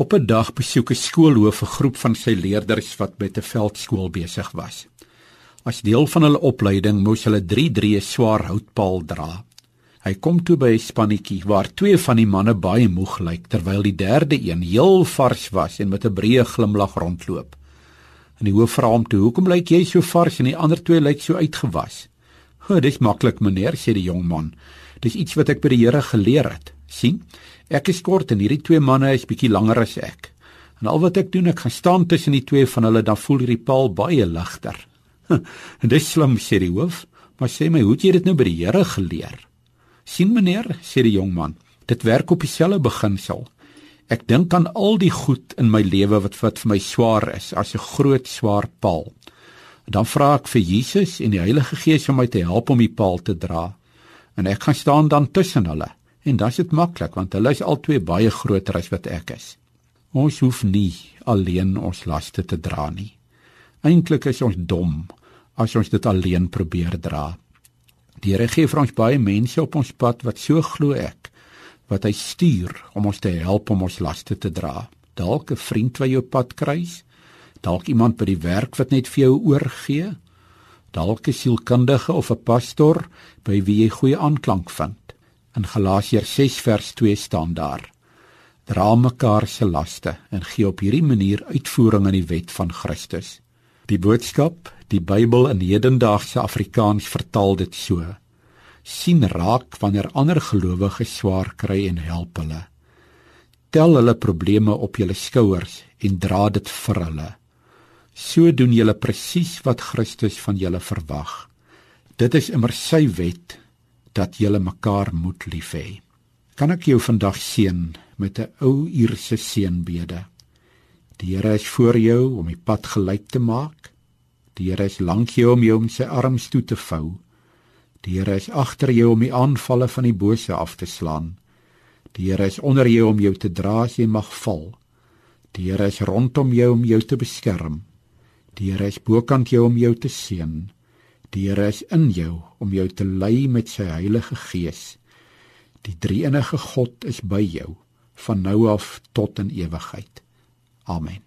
Op 'n dag besoek 'n skoolhoof 'n groep van sy leerders wat by 'n veldskool besig was. As deel van hulle opleiding moes hulle 3 drie swaar houtpaal dra. Hy kom toe by 'n spannetjie waar twee van die manne baie moeg lyk terwyl die derde een heel vars was en met 'n breë glimlag rondloop. En die hoof vra hom toe: "Hoekom lyk jy so vars en die ander twee lyk so uitgewas?" "O, dis maklik, meneer," sê die jong man. "Dis iets wat ek by die Here geleer het. sien, Ek is kort en hierdie twee manne is bietjie langer as ek. En al wat ek doen, ek gaan staan tussen die twee van hulle, dan voel hierdie paal baie ligter. en dis slim sê die hoof, maar sê my, hoe het jy dit nou by die Here geleer? sien meneer, sê die jong man, dit werk op dieselfde beginsel. Ek dink aan al die goed in my lewe wat wat vir my swaar is, as 'n groot swaar paal. Dan vra ek vir Jesus en die Heilige Gees om my te help om die paal te dra. En ek gaan staan dan tussen hulle. En dan is dit maklik want hulle is albei baie groter as wat ek is. Ons hoef nie alleen ons laste te dra nie. Eintlik is ons dom as ons dit alleen probeer dra. Die Here gee vir ons baie mense op ons pad wat so glo ek wat hy stuur om ons te help om ons laste te dra. Dalk 'n vriend wat jou pad kruis, dalk iemand by die werk wat net vir jou oorgee, dalk 'n sielkundige of 'n pastor by wie jy goeie aanklank vind. In Galasiërs 6 vers 2 staan daar: Dra mekaar se laste en gee op hierdie manier uitvoering aan die wet van Christus. Die boodskap, die Bybel in hedendaagse Afrikaans vertaal dit so: sien raak wanneer ander gelowiges swaar kry en help hulle. Tel hulle probleme op julle skouers en dra dit vir hulle. So doen julle presies wat Christus van julle verwag. Dit is immer sy wet dat julle mekaar moet lief hê. Kan ek jou vandag seën met 'n ou Ierse seënbede? Die Here is voor jou om die pad gelyk te maak. Die Here is lank jou om jou om sy arms toe te vou. Die Here is agter jou om die aanvalle van die bose af te slaan. Die Here is onder jou om jou te dra as jy mag val. Die Here is rondom jou om jou te beskerm. Die Here is bokant jou om jou te seën. Die Here is in jou om jou te lei met sy Heilige Gees. Die Drie-enige God is by jou van nou af tot in ewigheid. Amen.